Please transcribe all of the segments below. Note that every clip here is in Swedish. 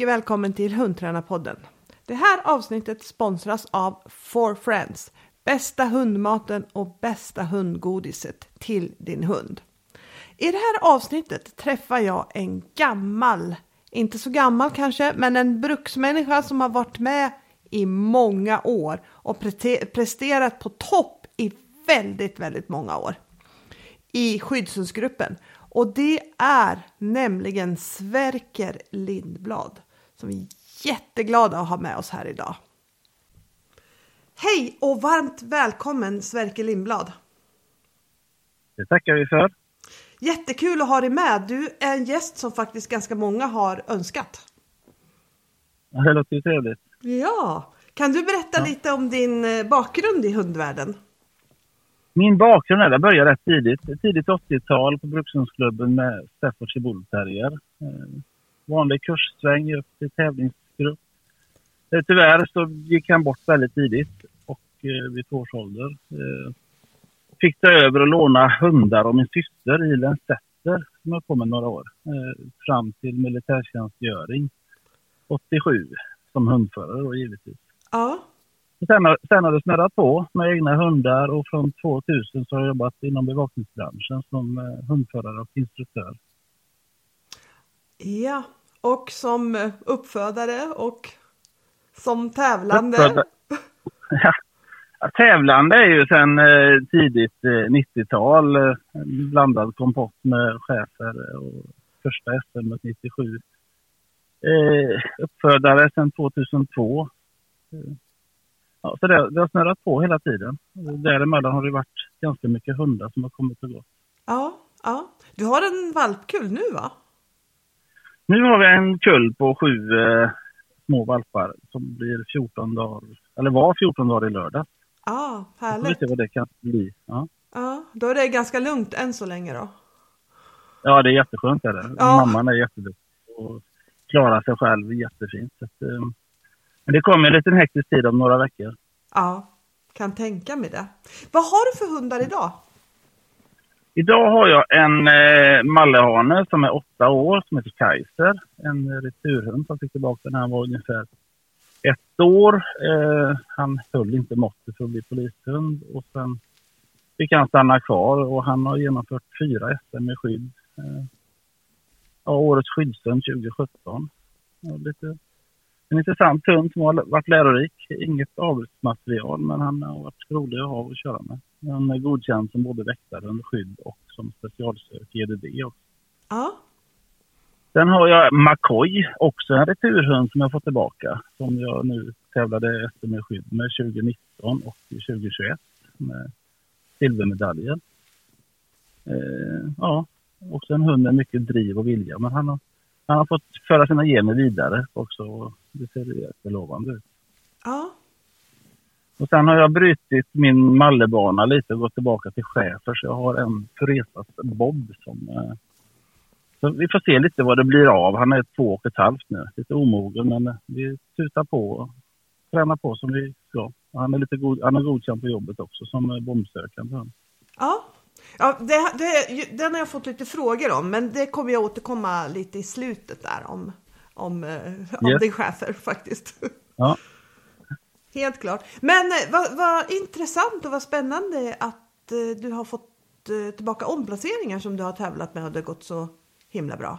mycket välkommen till Hundtränarpodden. Det här avsnittet sponsras av For Friends, bästa hundmaten och bästa hundgodiset till din hund. I det här avsnittet träffar jag en gammal, inte så gammal kanske, men en bruksmänniska som har varit med i många år och presterat på topp i väldigt, väldigt många år i skyddshundsgruppen. Och det är nämligen Sverker Lindblad som vi är jätteglada att ha med oss här idag. Hej och varmt välkommen Sverker Lindblad. Det tackar vi för. Jättekul att ha dig med. Du är en gäst som faktiskt ganska många har önskat. Det låter ju trevligt. Ja, kan du berätta ja. lite om din eh, bakgrund i hundvärlden? Min bakgrund är, jag började rätt tidigt. Tidigt 80-tal på Brukshundsklubben med Staffordshire Bull Terrier. Eh, vanlig kurssväng upp till tävlingsgrupp. Eh, tyvärr så gick han bort väldigt tidigt och eh, vid två års ålder. Eh, fick ta över och låna hundar av min syster Ilen Setter som jag på med några år. Eh, fram till militärtjänstgöring 87 som hundförare då givetvis. Ja. Sen har, sen har det snurrat på med egna hundar och från 2000 så har jag jobbat inom bevakningsbranschen som eh, hundförare och instruktör. Ja, och som eh, uppfödare och som tävlande. Uppfödare. Ja, tävlande är ju sedan eh, tidigt eh, 90-tal. Eh, blandad kompott med chefer och första SM 97. Eh, uppfödare sedan 2002. Ja, så det, det har snurrat på hela tiden. Däremellan har det varit ganska mycket hundar som har kommit och gått. Ja, ja. Du har en valpkull nu va? Nu har vi en kull på sju eh, små valpar som blir 14 dagar, eller var 14 dagar i lördag. Ja, härligt. Vi får se vad det kan bli. Ja. ja, då är det ganska lugnt än så länge då? Ja, det är jätteskönt. Är det. Ja. Mamman är jätteduktig och klarar sig själv jättefint. Så att, eh, men det kommer en liten hektisk tid om några veckor. Ja, kan tänka mig det. Vad har du för hundar idag? Idag har jag en eh, mallehane som är åtta år som heter Kaiser. En eh, returhund som fick tillbaka när han var ungefär ett år. Eh, han höll inte måttet för att bli polishund och sen fick han stanna kvar och han har genomfört fyra SM med skydd. Eh, ja, årets skyddshund 2017. Ja, lite en intressant hund som har varit lärorik. Inget avelsmaterial, men han har varit rolig att ha att köra med. Han är godkänd som både väktare skydd och som specialsök i EDD också. Ja. Sen har jag McCoy, också en returhund som jag fått tillbaka. Som jag nu tävlade SM med skydd med 2019 och 2021 med silvermedaljer. Eh, ja, också en hund med mycket driv och vilja. Men han har, han har fått föra sina gener vidare också det ser jättelovande ut. Ja. Och sen har jag brutit min mallebana lite och gått tillbaka till chefer så jag har en Furesas Bob som... Eh, så vi får se lite vad det blir av. Han är två och ett halvt nu. Lite omogen men vi tutar på och tränar på som vi ska. Han är lite god, han är godkänd på jobbet också som bombsökande. Ja, Ja, det, det, den har jag fått lite frågor om, men det kommer jag återkomma lite i slutet där om om, eh, om yes. din chefer faktiskt. Ja. Helt klart. Men eh, vad, vad intressant och vad spännande att eh, du har fått tillbaka omplaceringar som du har tävlat med och det har gått så himla bra.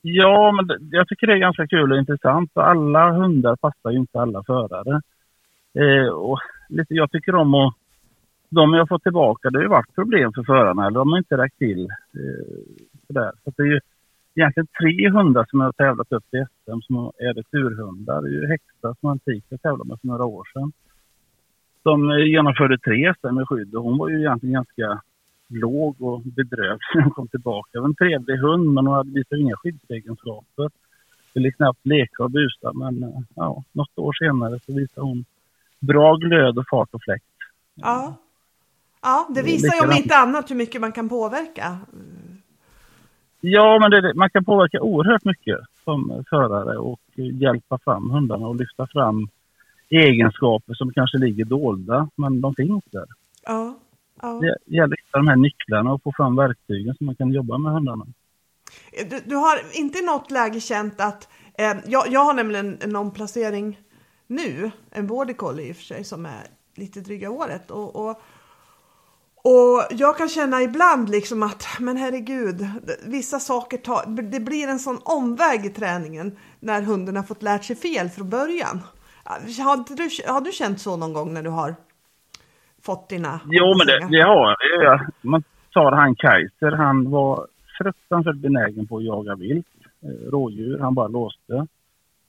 Ja, men jag tycker det är ganska kul och intressant. Alla hundar passar ju inte alla förare. Eh, och lite, jag tycker om att... De jag fått tillbaka, det har ju varit problem för förarna. Eller de har inte räckt till. Eh, sådär. Så det är ju egentligen tre hundar som jag har tävlat upp i SM som är returhundar. Det är ju Hexa som Antika tävlade med för några år sedan. De eh, genomförde tre SM med skydd och hon var ju egentligen ganska låg och bedrövd när hon kom tillbaka. Det var en trevlig hund men hon hade visat inga skyddsegenskaper. Ville knappt leka och busa men eh, ja, något år senare så visade hon bra glöd och fart och fläkt. Ja, ja det visar ju om inte annat hur mycket man kan påverka Ja, men det, man kan påverka oerhört mycket som förare och hjälpa fram hundarna och lyfta fram egenskaper som kanske ligger dolda, men de finns där. Ja. ja. Det gäller att hitta de här nycklarna och få fram verktygen så man kan jobba med hundarna. Du, du har inte i något läge känt att, eh, jag, jag har nämligen en omplacering nu, en border collie i och för sig som är lite dryga året och, och och jag kan känna ibland liksom att, men herregud, vissa saker tar, det blir en sån omväg i träningen när hunden har fått lärt sig fel från början. Har du, har du känt så någon gång när du har fått dina... Jo, men det, det har jag. Man tar han Kaiser, han var fruktansvärt benägen på att jaga vilt, eh, rådjur, han bara låste.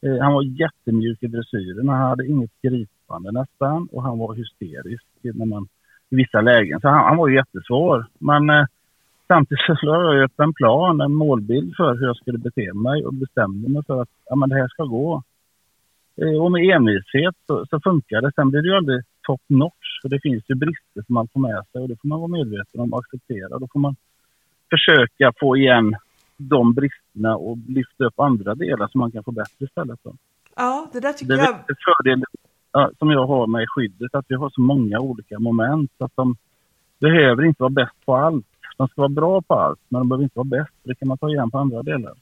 Eh, han var jättemjuk i dressyren, han hade inget gripande nästan och han var hysterisk när man i vissa lägen. Så han, han var ju jättesvår. Men eh, samtidigt så la jag upp en plan, en målbild för hur jag skulle bete mig och bestämde mig för att ja, men det här ska gå. Eh, och med envishet så, så funkar det. Sen blir det ju aldrig top notch. För det finns ju brister som man får med sig och det får man vara medveten om och acceptera. Då får man försöka få igen de bristerna och lyfta upp andra delar som man kan få bättre istället. Då. Ja, det där tycker det jag... Det är som jag har med skyddet, att vi har så många olika moment. Att de behöver inte vara bäst på allt. De ska vara bra på allt, men de behöver inte vara bäst. Det kan man ta igen på andra delar.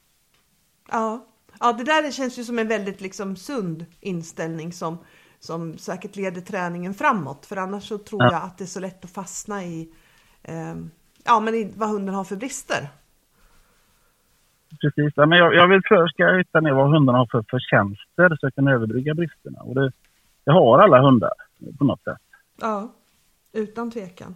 Ja, ja det där känns ju som en väldigt liksom sund inställning som, som säkert leder träningen framåt. För annars så tror ja. jag att det är så lätt att fastna i, eh, ja, men i vad hunden har för brister. Precis, ja, men jag, jag vill först ska jag hitta ner vad hundarna har för förtjänster så jag kan överbrygga bristerna. Och det, det har alla hundar på något sätt. Ja, utan tvekan.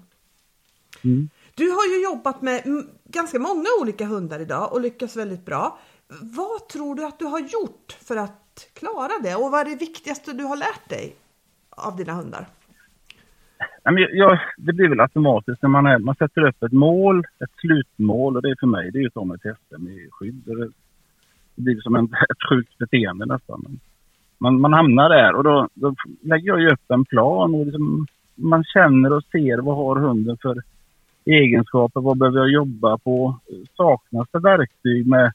Mm. Du har ju jobbat med ganska många olika hundar idag och lyckats väldigt bra. Vad tror du att du har gjort för att klara det och vad är det viktigaste du har lärt dig av dina hundar? Ja, det blir väl automatiskt när man, är, man sätter upp ett mål, ett slutmål och det är för mig det är ju mig till SM i skydd. Det blir som en, ett sjukt beteende nästan man, man hamnar där och då, då lägger jag ju upp en plan och liksom, man känner och ser vad har hunden för egenskaper, vad behöver jag jobba på? Saknas det verktyg med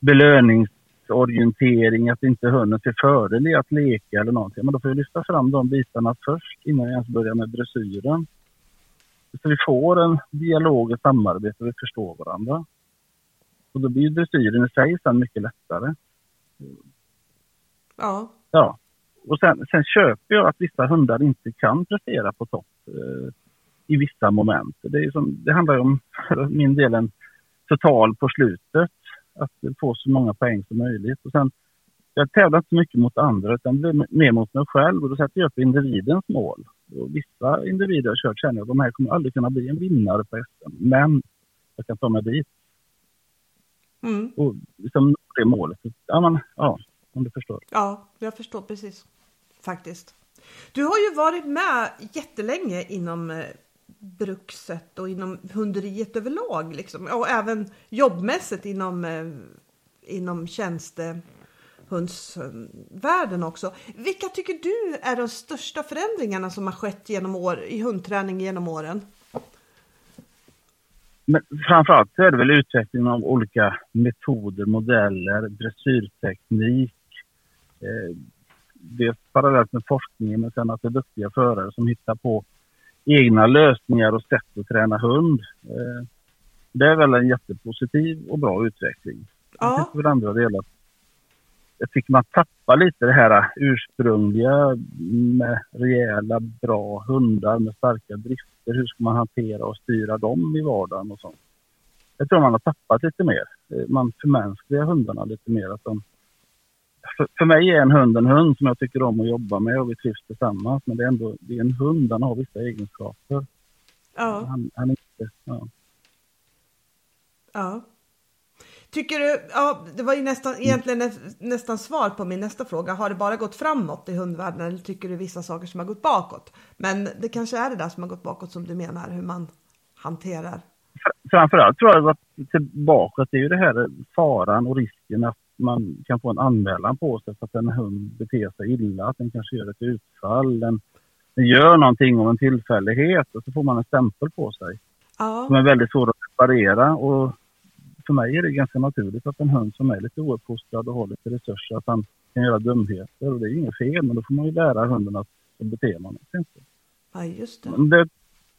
belöningsorientering, att inte hunden ser fördel i att leka eller någonting. Men då får jag lyfta fram de bitarna först innan jag ens börjar med dressyren. Så vi får en dialog, ett samarbete och vi förstår varandra. Och då blir dressyren i sig sen mycket lättare. Ja. Ja. Och sen, sen köper jag att vissa hundar inte kan prestera på topp eh, i vissa moment. Det, är som, det handlar om, för min del, en total på slutet. Att få så många poäng som möjligt. Och sen, jag tävlar inte så mycket mot andra utan blir mer mot mig själv och då sätter jag upp individens mål. Och vissa individer jag kört känner jag de här kommer aldrig kunna bli en vinnare på SM. Men jag kan ta mig dit. Mm. Och liksom det målet. Ja, man, ja, om du förstår. Ja, jag förstår precis. Faktiskt. Du har ju varit med jättelänge inom eh, brukset och inom hunderiet överlag liksom. och även jobbmässigt inom, eh, inom tjänstehundsvärlden också. Vilka tycker du är de största förändringarna som har skett genom år, i hundträning genom åren? Men framförallt så är det väl utvecklingen av olika metoder, modeller, dressyrteknik, eh, dels parallellt med forskningen men sen att det är duktiga förare som hittar på egna lösningar och sätt att träna hund. Eh, det är väl en jättepositiv och bra utveckling. Ja. Jag andra delar jag tycker man tappar lite det här ursprungliga med rejäla, bra hundar med starka drifter. Hur ska man hantera och styra dem i vardagen och sånt. Jag tror man har tappat lite mer. Eh, man förmänskligar hundarna lite mer. Att de för, för mig är en hund en hund som jag tycker om att jobba med och vi trivs tillsammans. Men det är ändå det är en hund, han har vissa egenskaper. Ja. Han, han inte, ja. ja. Tycker du, ja det var ju nästan, egentligen nästan svar på min nästa fråga. Har det bara gått framåt i hundvärlden eller tycker du vissa saker som har gått bakåt? Men det kanske är det där som har gått bakåt som du menar, hur man hanterar. Framförallt tror jag att tillbaka det är ju det här faran och risken att man kan få en anmälan på sig för att en hund beter sig illa, att den kanske gör ett utfall, den, den gör någonting om en tillfällighet och så får man en stämpel på sig. Ja. Som är väldigt svår att reparera och för mig är det ganska naturligt att en hund som är lite ouppfostrad och har lite resurser, att han kan göra dumheter och det är inget fel men då får man ju lära hunden att bete man sig inte. Ja, just det. det.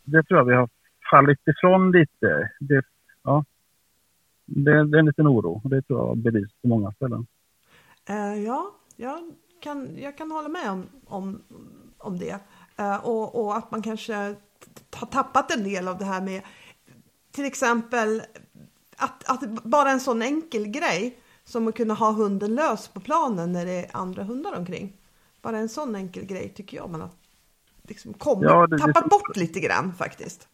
Det tror jag vi har fallit ifrån lite. Det, ja. Det, det är en liten oro och det tror jag bevis på många ställen. Uh, ja, jag kan, jag kan hålla med om, om, om det. Uh, och, och att man kanske har tappat en del av det här med till exempel att, att bara en sån enkel grej som att kunna ha hunden lös på planen när det är andra hundar omkring. Bara en sån enkel grej tycker jag man har liksom kommit, ja, det, tappat det, bort lite grann faktiskt.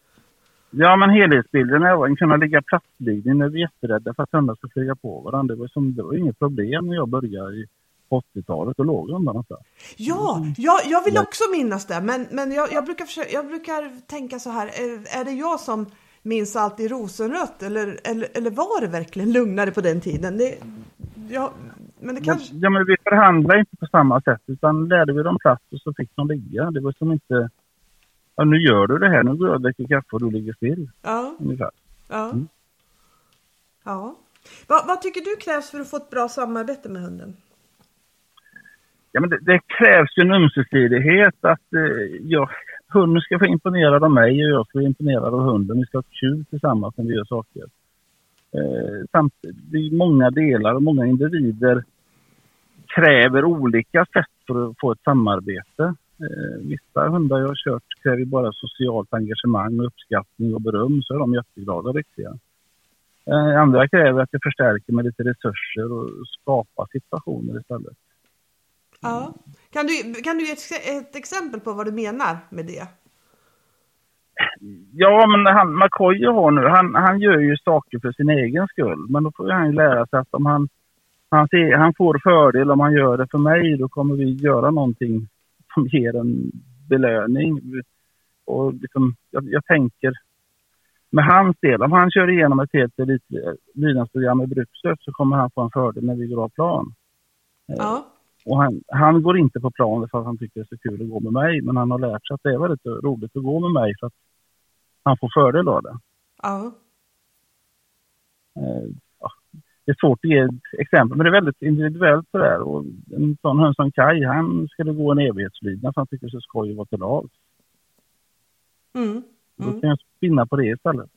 Ja, men helhetsbilden är att kunna ligga när vi är jätterädda för att hundar ska flyga på varandra. Det var, som, det var inget problem när jag började i 80-talet och låg hundarna där. Ja, jag, jag vill också minnas det, men, men jag, jag, brukar försöka, jag brukar tänka så här, är, är det jag som minns allt i rosenrött eller, eller, eller var det verkligen lugnare på den tiden? Det, ja, men det kanske... ja, men vi förhandlade inte på samma sätt utan lärde vi dem plats och så fick de ligga. Det var som inte, ja, nu gör du det här, nu går jag och dricker kaffe och du ligger still. Ja. Ungefär. Ja. Mm. ja. Vad, vad tycker du krävs för att få ett bra samarbete med hunden? Ja, men det, det krävs ju en ömsesidighet att eh, jag, hunden ska få imponerad av mig och jag ska vara imponerad av hunden. Vi ska ha kul tillsammans när vi gör saker. Eh, samtidigt, det är många delar och många individer kräver olika sätt för att få ett samarbete. Eh, vissa hundar jag har kört kräver bara socialt engagemang, uppskattning och beröm så är de jätteglada och riktiga. Eh, andra kräver att jag förstärker med lite resurser och skapar situationer istället. Ja. Kan du, kan du ge ett, ett exempel på vad du menar med det? Ja, men han, McCoy har nu, han, han gör ju saker för sin egen skull. Men då får han ju lära sig att om han, han, ser, han får fördel om han gör det för mig, då kommer vi göra någonting som ger en belöning. Och liksom, jag, jag tänker, med hans del, om han kör igenom ett helt lydnadsprogram i Bruksöt så kommer han få en fördel när vi går av plan. Ja. Och han, han går inte på planen för att han tycker det är så kul att gå med mig, men han har lärt sig att det är väldigt roligt att gå med mig för att han får fördel av det. Ja. Det är svårt att ge ett exempel, men det är väldigt individuellt det där. Och en sån hund som Kai, han skulle gå en evighetslydnad för han tycker det är så skoj att vara till lag. Mm. Mm. Då kan jag spinna på det istället.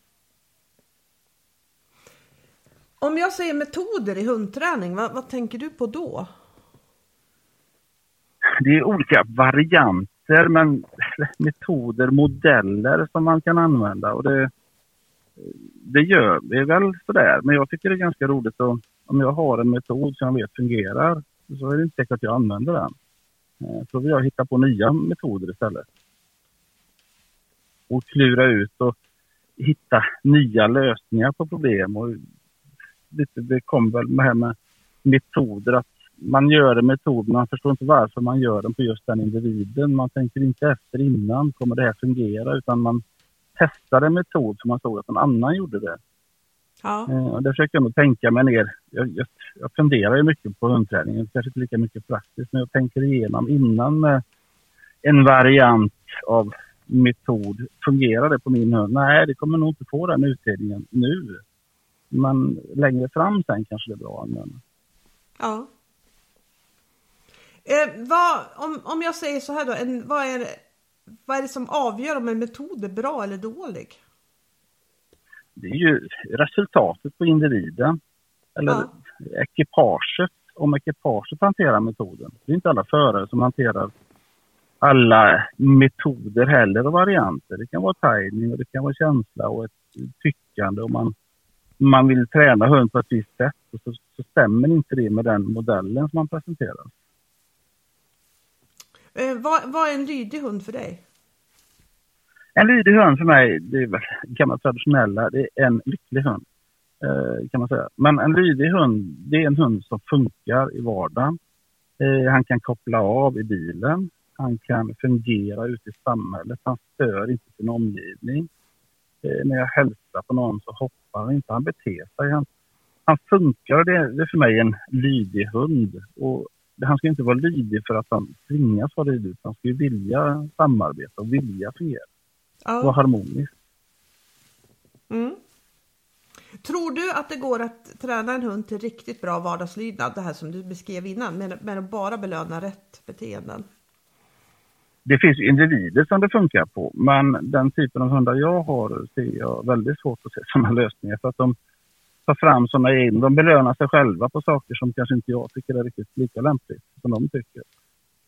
Om jag säger metoder i hundträning, vad, vad tänker du på då? det är olika varianter, men metoder, modeller som man kan använda. Och det, det gör vi väl sådär. Men jag tycker det är ganska roligt att om jag har en metod som jag vet fungerar så är det inte säkert att jag använder den. Eh, så vill jag hitta på nya metoder istället. Och klura ut och hitta nya lösningar på problem. Och lite, det kom väl med, här med metoder att man gör en metod, men man förstår inte varför man gör den på just den individen. Man tänker inte efter innan, kommer det här fungera? Utan man testar en metod för man såg att någon annan gjorde det. Ja. Eh, och det försöker jag tänka mig ner. Jag, jag, jag funderar ju mycket på hundträningen, kanske inte lika mycket praktiskt, men jag tänker igenom innan med en variant av metod. Fungerar det på min hund? Nej, det kommer nog inte få den utdelningen nu. Men längre fram sen kanske det är bra att använda. Ja. Eh, vad, om, om jag säger så här då, en, vad, är, vad är det som avgör om en metod är bra eller dålig? Det är ju resultatet på individen. Eller ja. ekipaget, om ekipaget hanterar metoden. Det är inte alla förare som hanterar alla metoder heller och varianter. Det kan vara timing och det kan vara känsla och ett tyckande och man, man vill träna hund på ett visst sätt och så, så stämmer inte det med den modellen som man presenterar. Eh, vad, vad, är en lydig hund för dig? En lydig hund för mig, det är väl gamla traditionella, det är en lycklig hund. Eh, kan man säga. Men en lydig hund, det är en hund som funkar i vardagen. Eh, han kan koppla av i bilen. Han kan fungera ute i samhället. Han stör inte sin omgivning. Eh, när jag hälsar på någon så hoppar han inte, han beter sig. Han, han funkar, det, det är för mig en lydig hund. Och han ska inte vara lydig för att han tvingas vara lydig. Han ska ju vilja samarbeta och vilja fungera. Ja. Vara harmonisk. Mm. Tror du att det går att träna en hund till riktigt bra vardagslydnad, det här som du beskrev innan, med, med att bara belöna rätt beteenden? Det finns individer som det funkar på, men den typen av hundar jag har ser jag väldigt svårt att se sådana lösningar. För att de, ta fram sådana egna. De belönar sig själva på saker som kanske inte jag tycker är riktigt lika lämpligt som de tycker.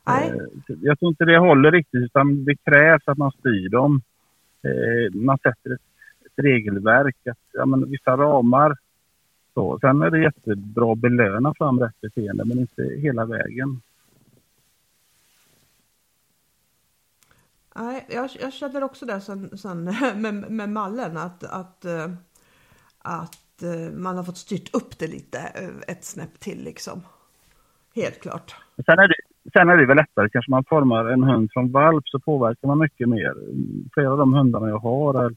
Nej. Eh, jag tror inte det håller riktigt utan det krävs att man styr dem. Eh, man sätter ett, ett regelverk, att, ja, men, vissa ramar. Så. Sen är det jättebra att belöna fram rätt beteende men inte hela vägen. Nej, jag, jag känner också det sen, sen med, med mallen att, att, eh, att eh, man har fått styrt upp det lite eh, ett snäpp till liksom. Helt klart. Sen är, det, sen är det väl lättare, kanske man formar en hund från valp så påverkar man mycket mer. Flera av de hundarna jag har är,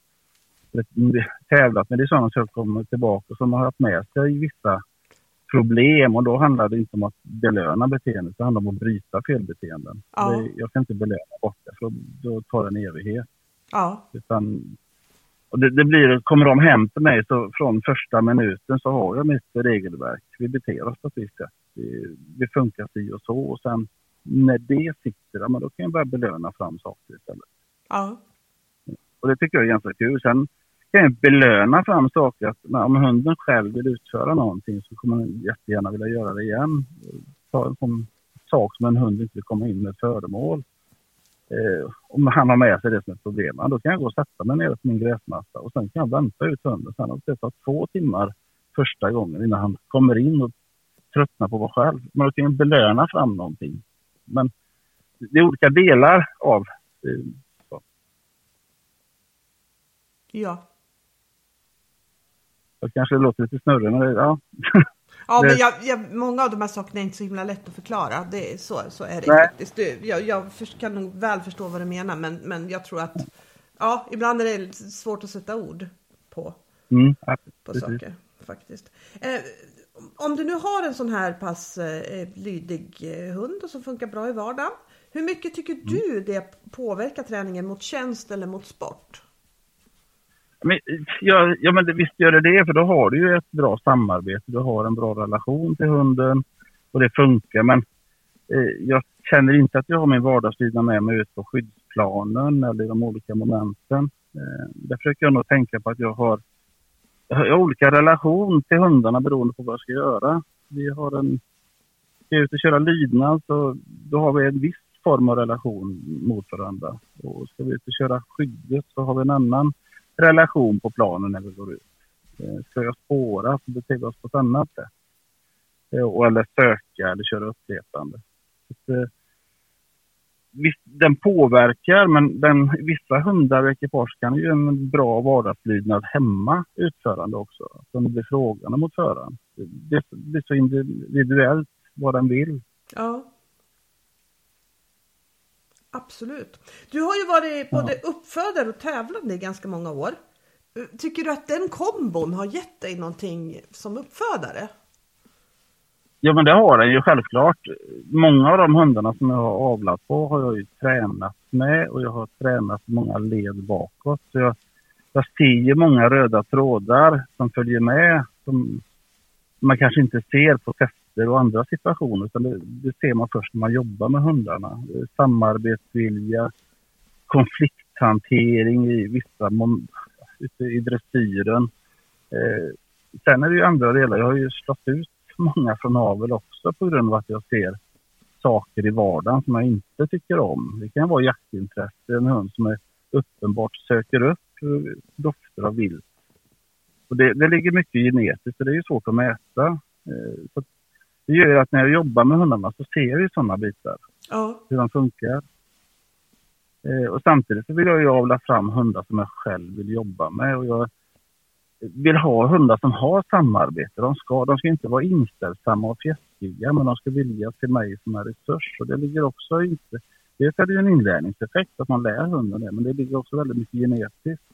tävlat med, det är sådana som kommer tillbaka som har haft med sig vissa problem och då handlar det inte om att belöna beteendet, det handlar om att bryta felbeteenden. Ja. Jag kan inte belöna bort det, för då tar det en evighet. Ja, Utan, och det, det blir, kommer de hem till mig så från första minuten så har jag mitt regelverk. Vi beter oss på ett visst sätt. Vi, vi funkar si och så och sen när det sitter, ja, men då kan jag börja belöna fram saker istället. ja, Och det tycker jag är ganska kul. Sen kan jag belöna fram saker. Att, när, om hunden själv vill utföra någonting så kommer den jättegärna vilja göra det igen. Ta en sån sak som en hund inte vill komma in med föremål. Eh, om han har med sig det som ett problem, då kan jag gå och sätta mig nere på min gräsmatta och sen kan jag vänta ut hunden. Sen har det tar två timmar första gången innan han kommer in och tröttnar på att vara själv. Men då kan jag belöna fram någonting. Men det är olika delar av eh, så. ja. Jag kanske låter lite snurrig, men det, ja. Ja, men jag, jag, många av de här sakerna är inte så himla lätt att förklara. Det är, så, så är det Nej. faktiskt. Det, jag jag kan nog väl förstå vad du menar, men, men jag tror att ja, ibland är det svårt att sätta ord på, Mm, på saker faktiskt. Eh, om du nu har en sån här pass eh, lydig eh, hund och som funkar bra i vardagen. Hur mycket tycker Mm. du det påverkar träningen mot tjänst eller mot sport? Men, ja, ja, men visst gör det det, för då har du ju ett bra samarbete. Du har en bra relation till hunden och det funkar. Men eh, jag känner inte att jag har min vardagslydnad med mig ut på skyddsplanen eller i de olika momenten. Eh, där försöker jag nog tänka på att jag har, jag har olika relation till hundarna beroende på vad jag ska göra. Vi har en, ska jag ut och köra lydnad så då har vi en viss form av relation mot varandra. Och ska vi ut och köra skyddet så har vi en annan relation på planen när vi går ut. Eh, ska jag spåra så beter vi oss på ett annat sätt. Eh, eller söka eller köra uppletande. Så eh, Visst, den påverkar men den, vissa hundar och ekipage kan ju en bra vardagslydnad hemma utförande också. Att det blir frågande mot föraren. Det det blir så individuellt vad den vill. Ja. Absolut. Du har ju varit både uppfödare och tävlande i ganska många år. Tycker du att den kombon har gett dig någonting som uppfödare? Ja men det har den ju självklart. Många av de hundarna som jag har avlat på har jag ju tränat med och jag har tränat många led bakåt. Så jag, jag ser ju många röda trådar som följer med som man kanske inte ser på tester och andra situationer utan det, det ser man först när man jobbar med hundarna. Eh, samarbetsvilja, konflikthantering i vissa ute i dressyren. Eh, sen är det ju andra delar. Jag har ju slått ut många från avel också på grund av att jag ser saker i vardagen som jag inte tycker om. Det kan vara jaktintresse, en hund som är uppenbart söker upp eh, dofter av vilt. Och det, det ligger mycket genetiskt och det är ju svårt att mäta. Eh, Så det gör att när jag jobbar med hundarna så ser jag ju sådana bitar Ja. hur de funkar. Eh, och samtidigt så vill jag ju avla fram hundar som jag själv vill jobba med. Och jag vill ha hundar som har samarbete. De ska, de ska inte vara inställsamma och fjäskiga men de ska vilja till mig som en resurs. Och det ligger också inte... Dels är det ju en inlärningseffekt att man lär hunden det men det ligger också väldigt mycket genetiskt.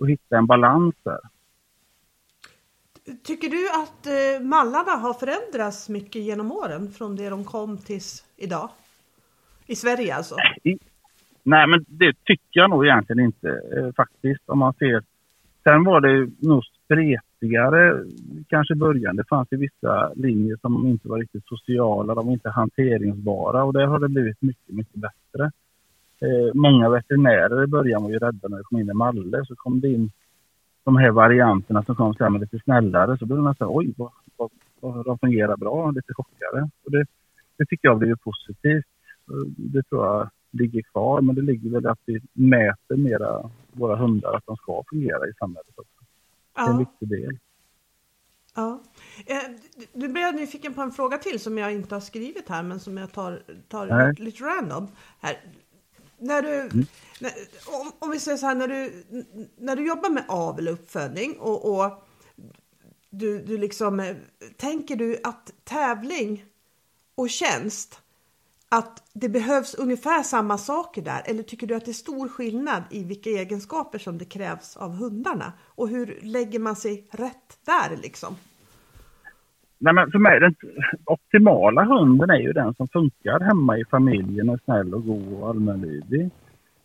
Att hitta en balans där. Tycker du att eh, mallarna har förändrats mycket genom åren från det de kom tills idag? I Sverige alltså? Nej, men det tycker jag nog egentligen inte eh, faktiskt. Om man ser. Sen var det nog spretigare kanske i början. Det fanns ju vissa linjer som inte var riktigt sociala, de var inte hanteringsbara och där har det blivit mycket, mycket bättre. Eh, många veterinärer i början var ju rädda när det kom in en malle. Så kom det in de här varianterna som kom sen lite snällare så blev det nästan oj vad, vad, vad de fungerar bra, lite chockade. Och det, det tycker jag blev positivt. Det tror jag ligger kvar men det ligger väl att vi mäter mera våra hundar att de ska fungera i samhället också. Det är en viktig del. Ja. Eh, nu blir jag nyfiken på en fråga till som jag inte har skrivit här men som jag tar, tar lite, lite random. Här. När du, mm. när, om, om, vi säger så här, när du, när du jobbar med avel och uppfödning och, och du, du liksom, eh, tänker du att tävling och tjänst, att det behövs ungefär samma saker där? Eller tycker du att det är stor skillnad i vilka egenskaper som det krävs av hundarna? Och hur lägger man sig rätt där liksom? Nej, men för mig, den optimala hunden är ju den som funkar hemma i familjen, och är snäll och god och allmänlydig.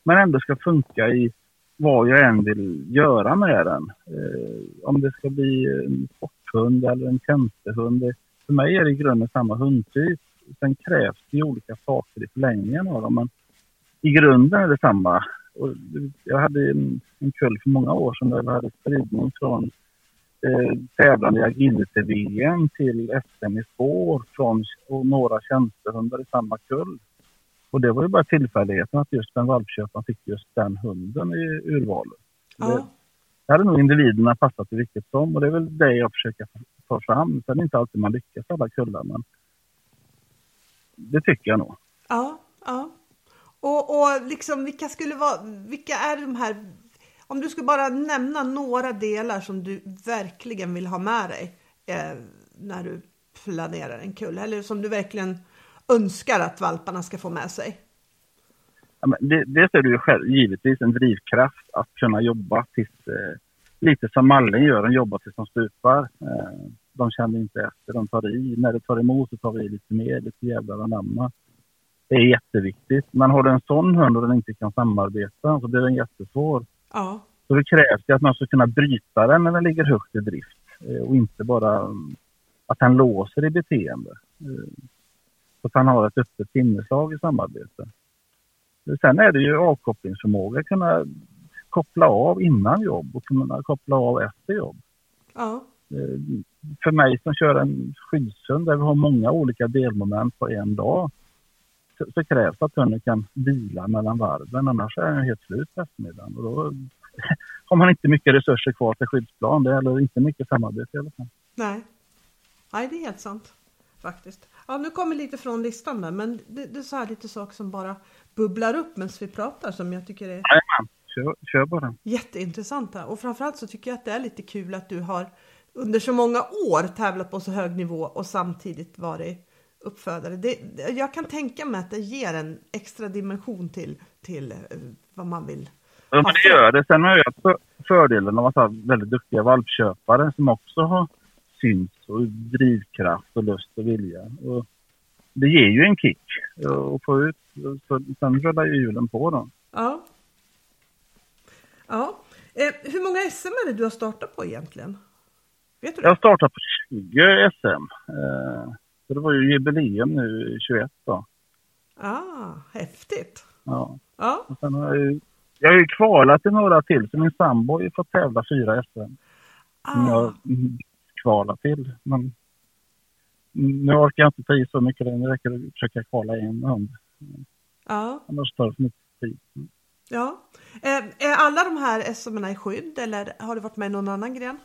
Men ändå ska funka i vad jag än vill göra med den. Eh, om det ska bli en sporthund eller en tjänstehund. Det, för mig är det i grunden samma hundtyp. Sen krävs det olika saker i förlängningen av dem. Men i grunden är det samma. Och jag hade en, en kull för många år sedan där vi hade spridning från eh, tävlande i agility-VM till SM i spår från och några tjänstehundar i samma kull. Och det var ju bara tillfälligheten att just den valpköparen fick just den hunden i urvalet. Ja. Det, det hade nog individerna passat i vilket som och det är väl det jag försöker ta fram. Sen är det inte alltid man lyckas alla kullar men det tycker jag nog. Ja, ja. Och, och liksom vilka skulle vara, vilka är de här om du skulle bara nämna några delar som du verkligen vill ha med dig eh, när du planerar en kull, eller som du verkligen önskar att valparna ska få med sig? Ja, men det, dels är det ju själv, givetvis en drivkraft att kunna jobba tills, eh, lite som Mallen gör, de jobbar tills de stupar. Eh, de känner inte efter, de tar i. När det tar emot så tar vi i lite mer, lite jävlar anamma. Det är jätteviktigt. Men har du en sån hund och den inte kan samarbeta så blir den jättesvår. Ja. Så det krävs det att man ska kunna bryta den när den ligger högt i drift eh, och inte bara mm, att han låser i beteende. Eh, så att han har ett öppet sinneslag i samarbete. Sen är det ju avkopplingsförmåga, kunna koppla av innan jobb och kunna koppla av efter jobb. Ja. Eh, för mig som kör en skyddshund där vi har många olika delmoment på en dag så, krävs att hunden kan vila mellan varven annars är den helt slut på eftermiddagen. Och då har man inte mycket resurser kvar till skyddsplan. Det är inte mycket samarbete i alla fall. Nej. Nej, det är helt sant faktiskt. Ja, nu kommer lite från listan där, men det, det är så här lite saker som bara bubblar upp medan vi pratar som jag tycker är Jajamän, kör, kör bara. jätteintressanta. Och framförallt så tycker jag att det är lite kul att du har under så många år tävlat på så hög nivå och samtidigt varit uppfödare. Det, jag kan tänka mig att det ger en extra dimension till, till eh, vad man vill Ja, men det gör det. Sen har jag fördelen av att ha väldigt duktiga valpköpare som också har syns och drivkraft och lust och vilja. Och det ger ju en kick att få ut. Så sen rullar ju hjulen på då. Ja. Ja. Eh, hur många SM är det du har startat på egentligen? Vet du det? Jag har startat på 20 SM. Eh, så det var ju jubileum nu 21 då. Ah, häftigt. Ja. ja. Och sen har jag ju jag har ju kvalat till några till, så min sambo har ju fått tävla fyra SM. Ah. Jag kvalat till, men nu orkar jag inte ta i så mycket längre. Det räcker att försöka kvala en hund. Ja. Annars tar det för mycket tid. Ja. Är alla de här SM i skydd eller har du varit med i någon annan gren?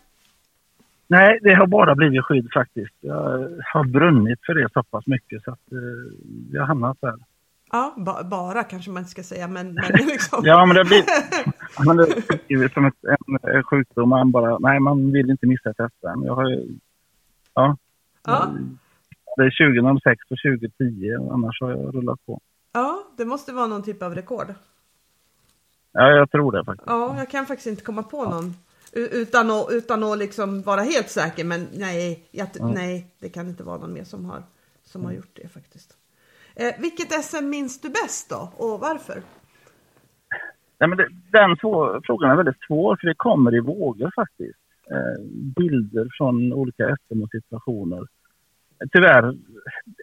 Nej, det har bara blivit skydd faktiskt. Jag har brunnit för det så pass mycket så att eh, jag har hamnat där. Ja, ba bara kanske man ska säga, men, men liksom. ja, men det blir men det är som ett, en sjukdom. Man bara, nej, man vill inte missa SM. Jag har ja. ja. Det är 2006 och 2010, annars har jag rullat på. Ja, det måste vara någon typ av rekord. Ja, jag tror det faktiskt. Ja, jag kan faktiskt inte komma på någon. Utan att, utan att liksom vara helt säker, men nej, jag, ja. nej, det kan inte vara någon mer som har, som har mm. gjort det faktiskt. Eh, vilket SM minns du bäst då och varför? Nej, men det, den frågan är väldigt svår för det kommer i vågor faktiskt. Eh, bilder från olika SM och situationer. Tyvärr,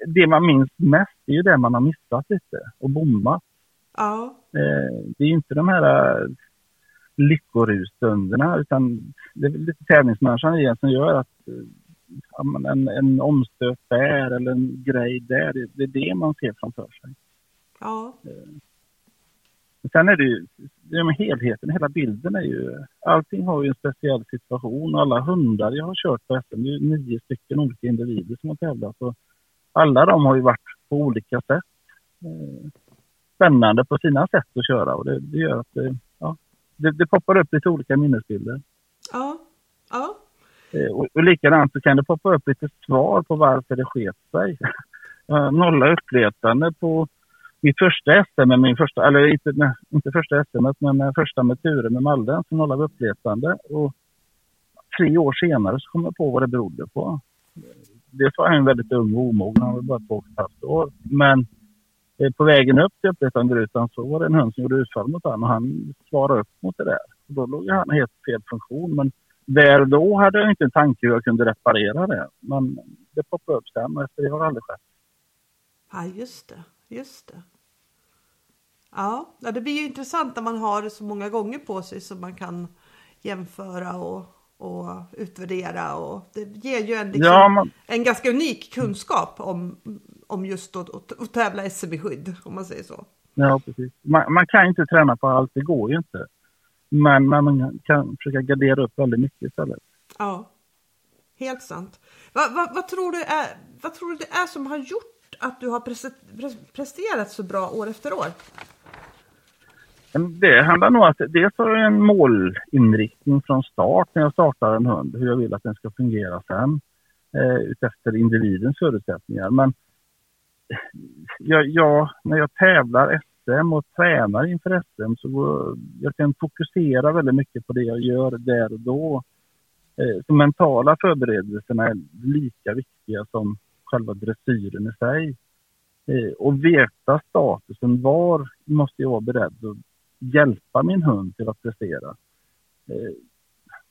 det man minns mest är ju det man har missat lite och bommat. Ja. Eh, det är inte de här eh, lyckorus-stunderna utan det är lite tävlingsmänniskan igen som gör att ja, en, en omstöt där eller en grej där, det, det är det man ser framför sig. Ja. Sen är det ju, det är med helheten, hela bilden är ju, allting har ju en speciell situation. Alla hundar jag har kört på SM, det är nio stycken olika individer som har tävlat. Och alla de har ju varit på olika sätt. Eh, spännande på sina sätt att köra och det, det gör att det, ja, det, det poppar upp lite olika minnesbilder. Ja. Ja. Eh, och, och likadant så kan det poppa upp lite svar på varför det sket sig. Nolla uppletande på mitt första SM, med min första, eller inte, nej, inte första SM, men första med turen med Malden som nollade uppletande. Och tre år senare så kom jag på vad det berodde på. Dels var han väldigt ung och omogen, han var bara två och ett halvt år. Men eh, Eh, på vägen upp till uppletanderutan så var det en hund som gjorde utfall mot honom och han svarade upp mot det där. Och då låg han helt fel funktion. Men där och då hade jag inte en tanke hur jag kunde reparera det. Men det poppade upp sen och efter det har det aldrig skett. Ja, just det. Just det. Ja, det blir ju intressant när man har så många gånger på sig som man kan jämföra och, och utvärdera. Och det ger ju en, liksom, ja, man... en ganska unik kunskap om, om just att, att tävla SM i skydd, om man säger så. Ja, precis. Man, man kan inte träna på allt, det går ju inte. Men, men man kan försöka gardera upp väldigt mycket istället. Ja, helt sant. Vad, vad, vad, tror du är, vad tror du det är som har gjort att du har presterat så bra år efter år? Det handlar nog om att dels har jag en målinriktning från start när jag startar en hund, hur jag vill att den ska fungera sen eh, utefter individens förutsättningar. Men eh, jag, jag, när jag tävlar SM och tränar inför SM så jag kan fokusera väldigt mycket på det jag gör där och då. Eh, mentala förberedelserna är lika viktiga som själva dressyren i sig. Eh, och veta statusen. Var måste jag vara beredd att hjälpa min hund till att prestera? Eh,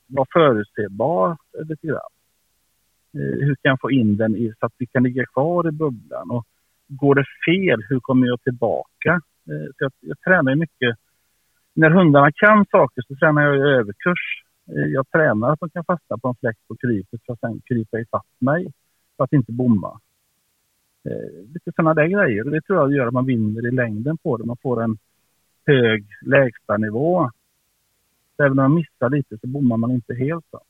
vara förutsägbar lite grann. Eh, hur kan jag få in den i, så att vi kan ligga kvar i bubblan? Och går det fel, hur kommer jag tillbaka? Eh, så jag, jag tränar mycket. När hundarna kan saker så tränar jag överkurs. Eh, jag tränar att de kan fastna på en fläck på krypet för att sen krypa ifatt mig för att inte bomma. Eh, lite sådana där grejer. Och det tror jag gör att man vinner i längden på det. Man får en hög lägstanivå. Även om man missar lite så bommar man inte helt. Då.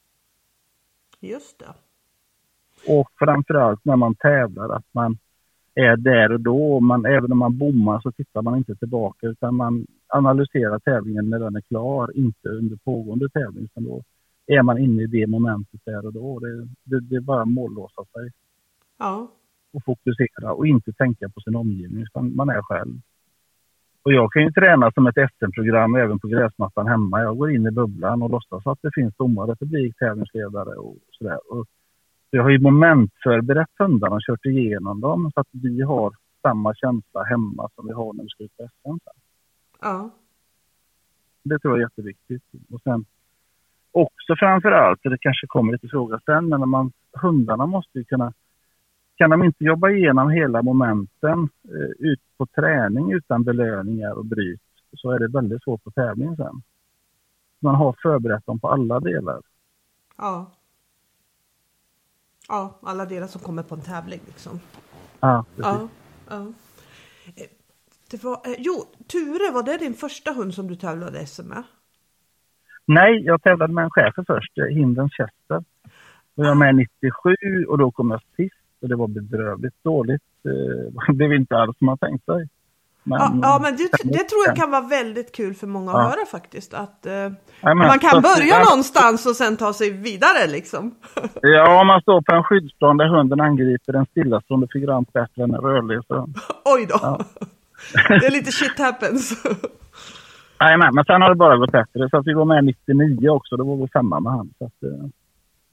Just det. Och framförallt när man tävlar att man är där och då. Man, även om man bommar så tittar man inte tillbaka utan man analyserar tävlingen när den är klar, inte under pågående tävling. Utan då är man inne i det momentet där och då. Det, det, det är bara att mållåsa sig. Ja. Och fokusera och inte tänka på sin omgivning utan man är själv. Och jag kan ju träna som ett SM-program även på gräsmattan hemma. Jag går in i bubblan och låtsas att det finns domare, publik, tävlingsledare och sådär. Och jag har ju momentförberett hundarna och kört igenom dem så att vi har samma känsla hemma som vi har när vi ska ut på SM. Ja. Det tror jag är jätteviktigt. Och sen också framför allt, det kanske kommer lite fråga sen, men man, hundarna måste ju kunna... Kan de inte jobba igenom hela momenten eh, ut på träning utan belöningar och bryt så är det väldigt svårt på tävling sen. Man har förberett dem på alla delar. Ja. Ja, alla delar som kommer på en tävling liksom. Ja, ja, ja. Eh, det var, eh, jo, Ture, var det din första hund som du tävlade SM med? Nej, jag tävlade med en schäfer först, eh, Hindens Chester. Och jag med 97 och då kom jag sist och det var bedrövligt dåligt. Det blev inte alls som man tänkt sig. Men, ja, ja, men det, det, tror jag kan vara väldigt kul för många att ja. höra faktiskt. Att eh, ja, man kan börja så, någonstans och sen ta sig vidare liksom. Ja, om man står på en skyddsplan där hunden angriper en stillastående figurant bättre än en rörlig. Så. Oj då! Det är lite shit happens. Nej, men sen har det bara gått bättre. Så att vi var med 99 också, då var vi femma med han. Så att, eh,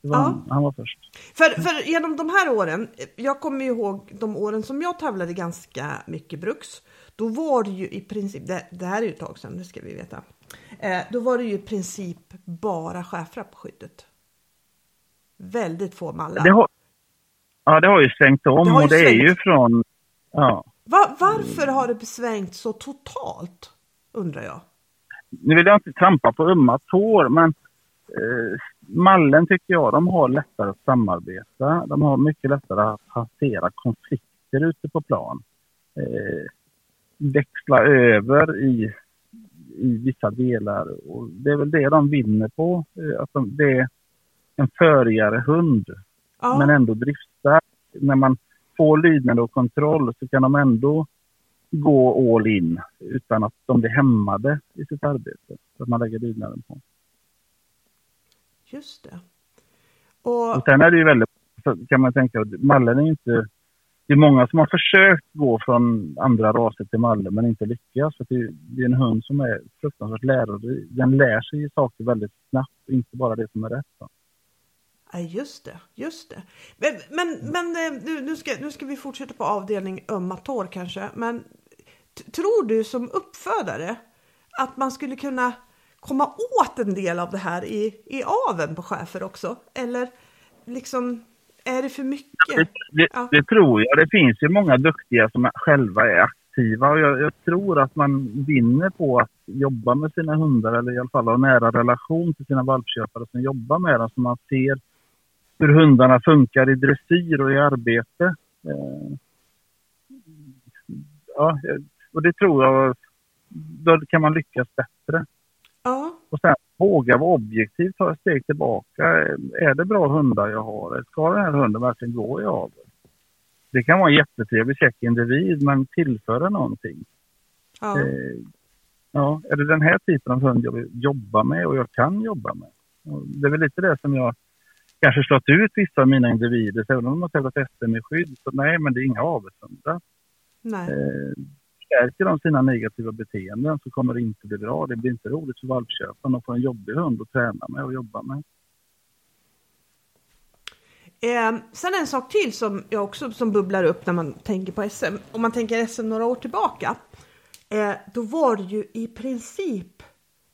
var, ja. han var först. För, för genom de här åren, jag kommer ihåg de åren som jag tävlade ganska mycket bruks. Då var det ju i princip, det, det här är ju ett tag sedan, det ska vi veta. Eh, då var det ju i princip bara schäfrar på skyddet. Väldigt få mallar. Det har, ja, det har ju svängt om det och det svängt. är ju från... Ja. Va, varför har det svängt så totalt? Undrar jag. nu vill jag inte trampa på ömma tår, men eh, Mallen tycker jag, de har lättare att samarbeta. De har mycket lättare att hantera konflikter ute på plan. Eh, växla över i, i vissa delar. Och det är väl det de vinner på. Eh, att de, det är en förigare hund, ja. men ändå driftstark. När man får lydnad och kontroll så kan de ändå gå all in utan att de blir hämmade i sitt arbete. Så att man lägger lydnaden på. Just det. Och... och sen är det ju väldigt, kan man tänka, mallen är inte det är många som har försökt gå från andra raser till Malle men inte lyckats. För det, det är en hund som är fruktansvärt lärare. Den lär sig saker väldigt snabbt, inte bara det som är rätt. Ja, just det, just det. Men, men, men eh, nu, nu, ska, nu ska vi fortsätta på avdelning ömma tår kanske. Men tror du som uppfödare att man skulle kunna komma åt en del av det här i, i aven på chefer också? Eller liksom är det för mycket? Det, ja. det, tror jag. Det finns ju många duktiga som själva är aktiva och jag, jag, tror att man vinner på att jobba med sina hundar eller i alla fall ha nära relation till sina valpköpare som jobbar med dem så man ser hur hundarna funkar i dressyr och i arbete. Eh, ja, och det tror jag, då kan man lyckas bättre. Ja. Och sen våga vara objektiv, ta ett steg tillbaka. Är det bra hundar jag har? Ska den här hunden verkligen gå i avel? Det kan vara en jättetrevlig check individ, men tillföra någonting. Ja. Eh, ja, är det den här typen av hund jag vill jobba med och jag kan jobba med? Det är väl lite det som jag kanske slått ut vissa av mina individer. Så även om de har tävlat SM i skydd, så nej, men det är inga avelshundar. Nej. Eh, förstärker de sina negativa beteenden så kommer det inte bli bra. Det blir inte roligt för valpköparen att få en jobbig hund att träna med och jobba med. Eh, sen en sak till som jag också som bubblar upp när man tänker på SM. Om man tänker SM några år tillbaka. Eh, då var det ju i princip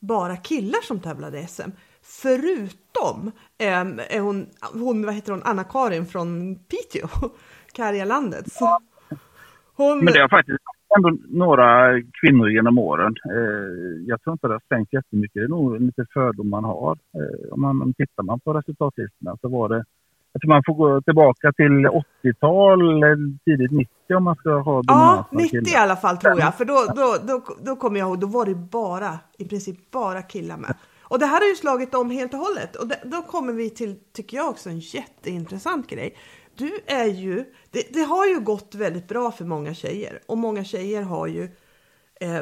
bara killar som tävlade SM. Förutom eh, hon, hon, vad heter hon, Anna-Karin från Piteå, Karjalandet. Hon... Men det har faktiskt ändå några kvinnor genom åren. Eh, jag tror inte det har svängt jättemycket. Det är nog lite fördom man har. Eh, om man om tittar man på resultatlistorna så var det jag tror man får gå tillbaka till 80-tal, tidigt 90 om man ska ha Ja, 90 i alla fall tror jag. För då, då, då, då kommer jag ihåg, då var det bara, i princip bara killar med. Och det här har ju slagit om helt och hållet. Och det, då kommer vi till, tycker jag också, en jätteintressant grej du är ju, det, det, har ju gått väldigt bra för många tjejer och många tjejer har ju eh,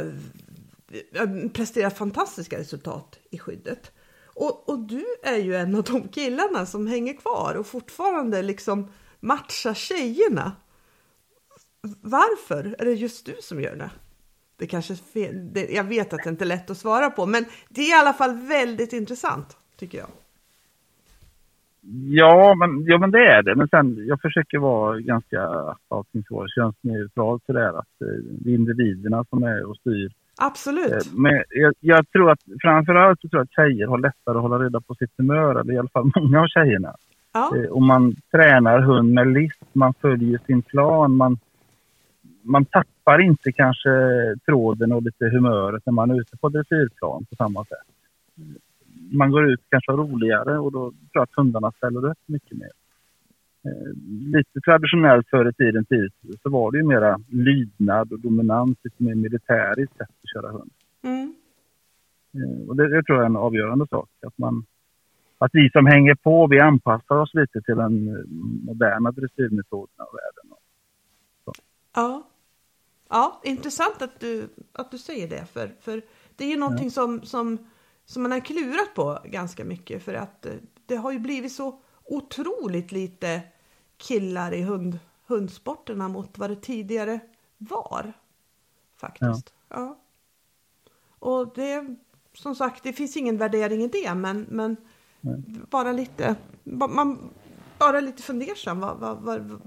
eh, presterat fantastiska resultat i skyddet. Och, och, du är ju en av de killarna som hänger kvar och fortfarande liksom matchar tjejerna. Varför är det just du som gör det? Det kanske fel, det, jag vet att det inte är lätt att svara på, men det är i alla fall väldigt intressant tycker jag. Ja men, ja, men det är det. Men sen, jag försöker vara ganska, allting ska vara könsneutralt sådär. Att eh, det är individerna som är och styr. Absolut. Eh, men jag, jag, tror att framförallt så tror jag att tjejer har lättare att hålla reda på sitt humör, eller i alla fall många av tjejerna. Ja. Eh, och man tränar hund med list, man följer sin plan, man, man tappar inte kanske tråden och lite humöret när man är ute på dressyrplan på samma sätt man går ut kanske roligare och då tror jag att hundarna ställer upp mycket mer. Eh, lite traditionellt förr i tiden tid så var det ju mera lydnad och dominans, lite mer militäriskt sätt att köra hund. Mm. Eh, och det, det, tror jag är en avgörande sak. Att, man, att vi som hänger på, vi anpassar oss lite till den eh, moderna dressyrmetoderna och världen. Ja. ja, intressant att du, att du säger det. För, för det är ju någonting ja. som, som som man har klurat på ganska mycket för att eh, det har ju blivit så otroligt lite killar i hund, hundsporterna mot vad det tidigare var. Faktiskt. Ja. ja. Och det, som sagt, det finns ingen värdering i det, men, men bara lite, man, bara lite fundersam vad, vad, vad,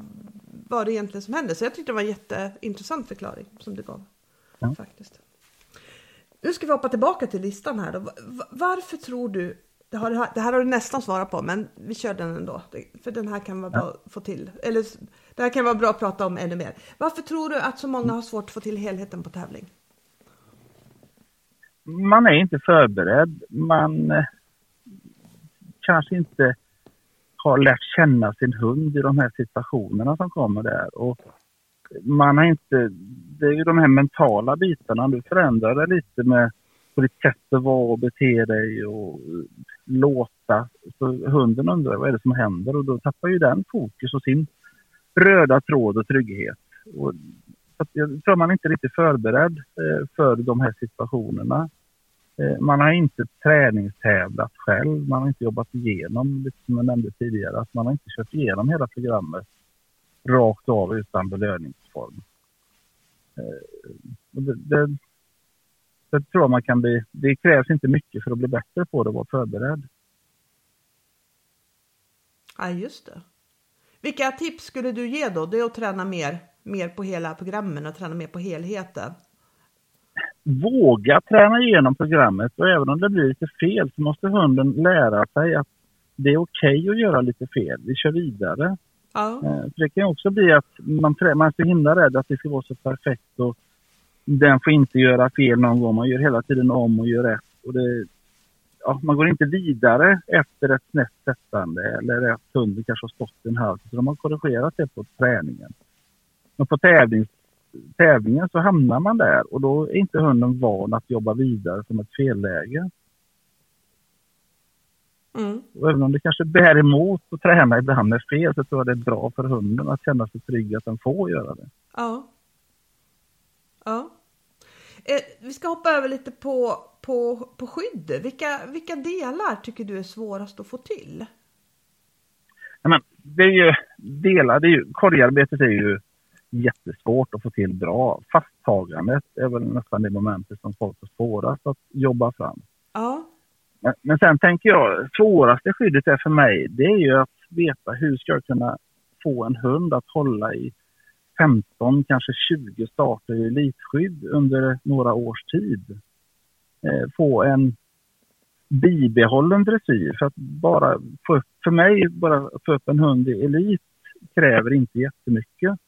vad det egentligen som händer. Så jag tyckte det var en jätteintressant förklaring som du gav. Ja. Faktiskt. Nu ska vi hoppa tillbaka till listan här då. Varför tror du, det, har, det här har du nästan svarat på, men vi kör den ändå. För den här kan vara bra att få till. Eller det här kan vara bra att prata om ännu mer. Varför tror du att så många har svårt att få till helheten på tävling? man är inte förberedd. Man eh, kanske inte har lärt känna sin hund i de här situationerna som kommer där. Och man har inte, det är ju de här mentala bitarna, du förändrar det lite med på ditt sätt att vara och bete dig och eh, låta. Så hunden undrar vad är det som händer och då tappar ju den fokus och sin röda tråd och trygghet. Och jag tror man är inte riktigt förberedd eh, för de här situationerna. Eh, man har inte träningstävlat själv, man har inte jobbat igenom, som jag nämnde tidigare, att man har inte kört igenom hela programmet rakt av utan belöningsform. Eh, det, det, det tror man kan bli, det krävs inte mycket för att bli bättre på det och vara förberedd. Ja, just det. Vilka tips skulle du ge då? Det är att träna mer, mer på hela programmen och träna mer på helheten. Våga träna igenom programmet och även om det blir lite fel så måste hunden lära sig att det är okej okay att göra lite fel. Vi kör vidare. Ja. Eh, För det kan också bli att man, man är så himla rädd att det ska vara så perfekt och den får inte göra fel någon gång. Man gör hela tiden om och gör rätt. Och det, ja, man går inte vidare efter ett snett sättande eller att hunden kanske har stått i en halv. Så de har korrigerat det på träningen. Men på tävlings, tävlingen så hamnar man där och då är inte hunden van att jobba vidare som ett felläge. Mm. Och även om det kanske bär emot att träna ibland med fel så tror jag det är bra för hunden att känna sig trygg att den får göra det. Ja. Ja. Eh, vi ska hoppa över lite på, på, på skydd. Vilka, vilka delar tycker du är svårast att få till? Ja, men, det är ju delar, det är ju, korgarbetet är ju jättesvårt att få till bra. Fasttagandet är väl nästan det momentet som folk har svårast att jobba fram. Ja. Men, men sen tänker jag, svåraste skyddet är för mig, det är ju att veta hur ska jag kunna få en hund att hålla i 15, kanske 20 starter i elitskydd under några års tid. Eh, få en bibehållen dressyr. För att bara få upp, för mig, bara få upp en hund i elit kräver inte jättemycket.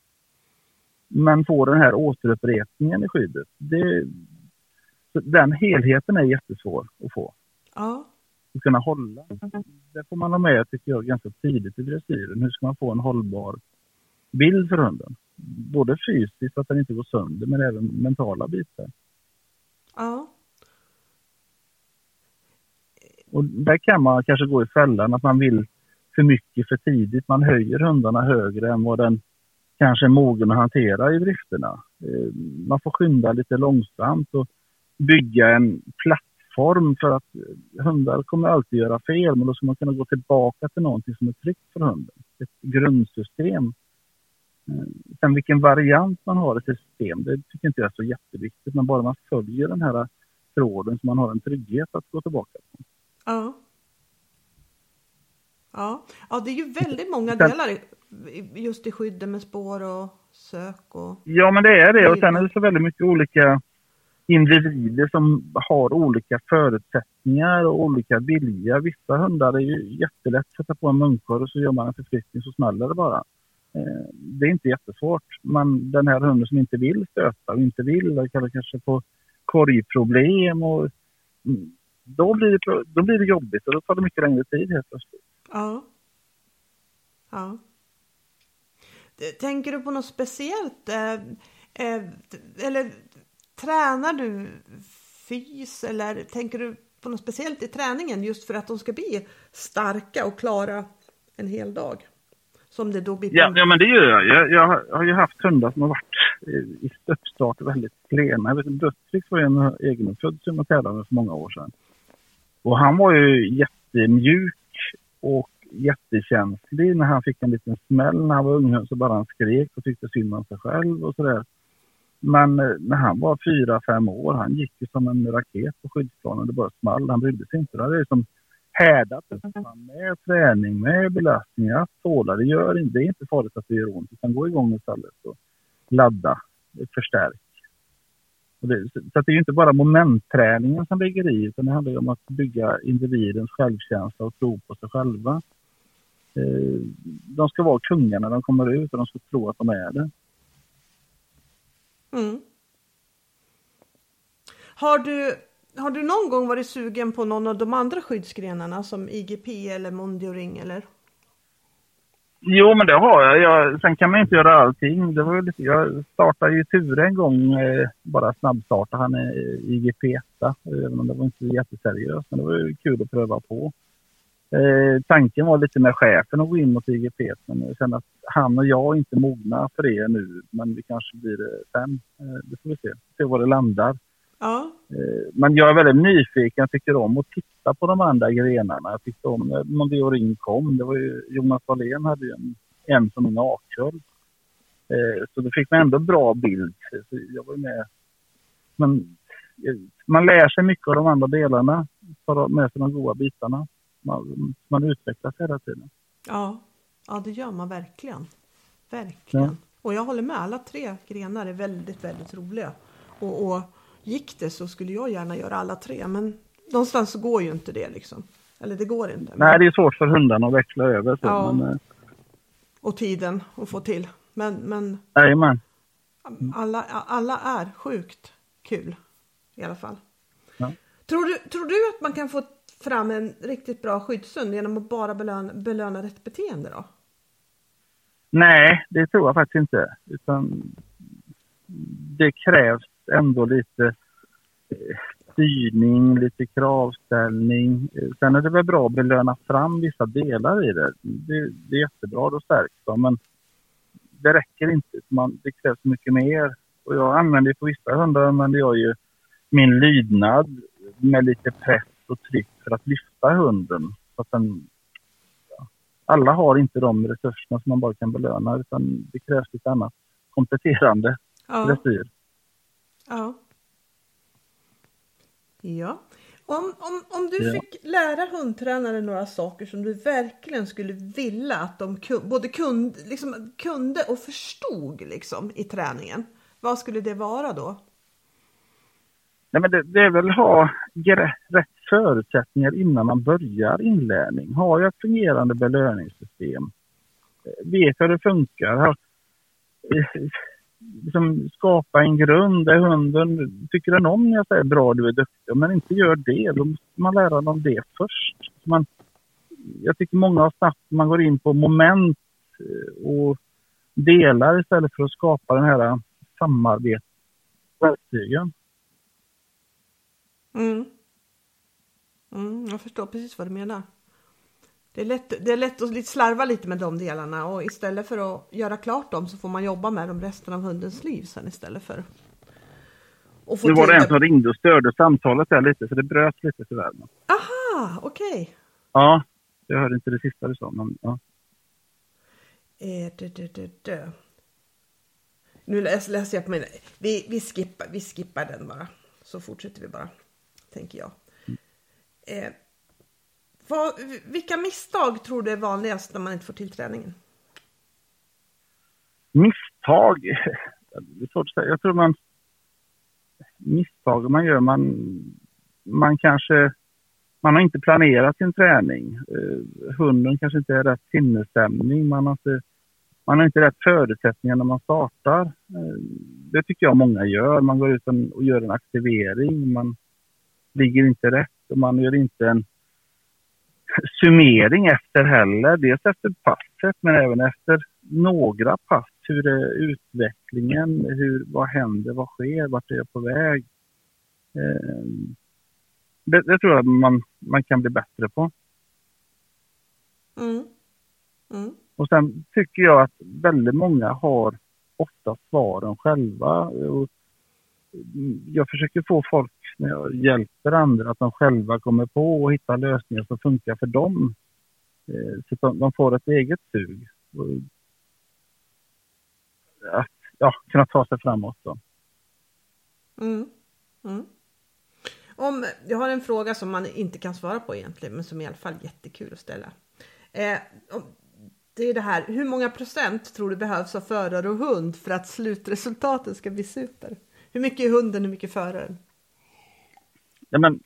Men få den här återupprepningen i skyddet. Det, den helheten är jättesvår att få. Ja. Att kunna hålla. Det får man ha med tycker jag ganska tidigt i dressyren. Hur ska man få en hållbar bild för hunden? både fysiskt, att den inte går sönder, men även mentala bitar. Ja. Och där kan man kanske gå i fällan att man vill för mycket för tidigt. Man höjer hundarna högre än vad den kanske är mogen att hantera i drifterna. Eh, man får skynda lite långsamt och bygga en plattform för att hundar kommer alltid göra fel men då ska man kunna gå tillbaka till någonting som är tryggt för hunden. Ett grundsystem Eh, sen vilken variant man har i system, det tycker inte jag är så jätteviktigt. Men bara man följer den här tråden så man har en trygghet att gå tillbaka på. Ja. Ja, ja det är ju väldigt många delar just i skyddet med spår och sök och... Ja, men det är det. Och sen är det så väldigt mycket olika individer som har olika förutsättningar och olika vilja. Vissa hundar är ju jättelätt att sätta på en munkorg och så gör man en förflyttning så smäller det bara. Eh, det är inte jättesvårt. Men den här hunden som inte vill stöta och inte vill, eller kanske få korgproblem och mm, då blir, det, då blir det jobbigt och då tar det mycket längre tid helt plötsligt. Ja. Ja. Tänker du på något speciellt? Eh, eh, eller tränar du fys eller tänker du på något speciellt i träningen just för att de ska bli starka och klara en hel dag? Som det då blir ja, ja, men det gör jag. jag. Jag har ju haft hundar som har varit i uppstart väldigt klena. Jag vet Dödstrix var en egenfödd som jag tävlade med för många år sedan. Och han var ju jättemjuk och jättekänslig när han fick en liten smäll när han var ung så bara han skrek och tyckte synd om sig själv och sådär. Men eh, när han var fyra, fem år, han gick ju som en raket på skyddsplanen. Det bara small. Han brydde sig inte. Det är som härdat med träning, med belastning, att tåla. Det, gör inte, det är inte farligt att det gör ont, utan gå igång istället och ladda, förstärk. Och det, så det är inte bara momentträningen som ligger i, utan det handlar om att bygga individens självkänsla och tro på sig själva. Eh, de ska vara kungar när de kommer ut och de ska tro att de är det. Mm. Har du har du någon gång varit sugen på någon av de andra skyddsgrenarna som IGP eller Mondioring eller? Jo, men det har jag. jag. Sen kan man inte göra allting. Det var lite, jag startade ju Ture en gång, eh, bara snabbstartade han är IGP 1, även om det var inte jätteseriöst. Men det var ju kul att pröva på. Eh, tanken var lite med chefen att gå in mot IGP, men jag känner att han och jag inte mogna för det nu. Men det kanske blir det sen. Eh, det får vi se. Se var det landar. Ja. Eh, men jag är väldigt nyfiken. Jag tycker om att titta på de andra grenarna. Jag tyckte om när Mondeo Ring kom. Det var ju, Jonas Wallén hade ju en, en som en akkull. Eh, så det fick man ändå bra bild. Så jag var med. Men eh, man lär sig mycket av de andra delarna. Tar med sig de goda bitarna. Man, man utvecklas hela tiden. Ja. ja, det gör man verkligen. Verkligen. Ja. Och jag håller med. Alla tre grenar är väldigt, väldigt roliga. Och, och gick det så skulle jag gärna göra alla tre. Men någonstans så går ju inte det liksom. Eller det går inte. Nej, det är svårt för hundarna att växla över. Så, Ja. men, eh, Och tiden att få till. Men, men jajamän. alla, alla är sjukt kul i alla fall. Ja. Tror, du, tror du att man kan få fram en riktigt bra skyddshund genom att bara belöna, belöna rätt beteende då? Nej, det tror jag faktiskt inte. Utan det krävs ändå lite eh, styrning, lite kravställning. Eh, sen är det väl bra att belöna fram vissa delar i det. Det, det är jättebra, då stärks de. Men det räcker inte. Man, det krävs mycket mer. Och jag använder ju på vissa hundar använder jag ju min lydnad med lite press och tryck för att lyfta hunden. Så att den, ja, alla har inte de resurserna som man bara kan belöna utan det krävs lite annat kompletterande Ja. dressyr. Ja. Ja. Om, om, om du Ja. fick lära hundtränare några saker som du verkligen skulle vilja att de både kunde, liksom, kunde och förstod liksom, i träningen. Vad skulle det vara då? Nej, men det, det är väl ha gre- rätt förutsättningar innan man börjar inlärning. Har jag ett fungerande belöningssystem? Eh, vet Vet hur det funkar? Har, eh, liksom skapa en grund där hunden tycker den om när jag säger bra, du är duktig. Om inte gör det, då måste man lära dem det först. Man, jag tycker många har snabbt, man går in på moment eh, och delar istället för att skapa den här samarbetsverktygen. Mm. Mm, jag förstår precis vad du menar. Det är, lätt, det är lätt att slarva lite med de delarna och istället för att göra klart dem så får man jobba med dem resten av hundens liv sen istället för få Nu var det en som ringde och störde samtalet där lite, så det bröt lite tyvärr. Aha, okej. Ja, jag hörde inte det sista du sa, men ja. Eh, dö, dö, dö, dö. Nu läs, läser jag på min... Vi, vi, skippar, vi skippar den bara. Så fortsätter vi bara, tänker jag. Eh, vad, vilka misstag tror du är vanligast när man inte får till träningen? Misstag? Det är svårt att säga. Jag tror man... Misstag man gör, man... Man kanske... Man har inte planerat sin träning. Eh, hunden kanske inte är rätt sinnesstämning. Man har inte, man har inte rätt förutsättningar när man startar. Eh, det tycker jag många gör. Man går ut och gör en aktivering. Man ligger inte rätt och man gör inte en summering efter heller. Dels efter passet men även efter några pass. Hur är utvecklingen? Hur, vad händer? Vad sker? Vart är jag på väg? Eh, det, det tror jag man, man kan bli bättre på. Mm. Mm. Och sen tycker jag att väldigt många har ofta svaren själva. Och jag försöker få folk, när jag hjälper andra, att de själva kommer på och hittar lösningar som funkar för dem. Eh, så att de, de får ett eget sug. Att ja, kunna ta sig framåt. Då. Mm. Mm. Om, jag har en fråga som man inte kan svara på egentligen, men som i alla fall är jättekul att ställa. Eh, om- det är det här, hur många procent tror du behövs av förare och hund för att slutresultatet ska bli super? Hur mycket är hunden, hur mycket är föraren? Ja, men,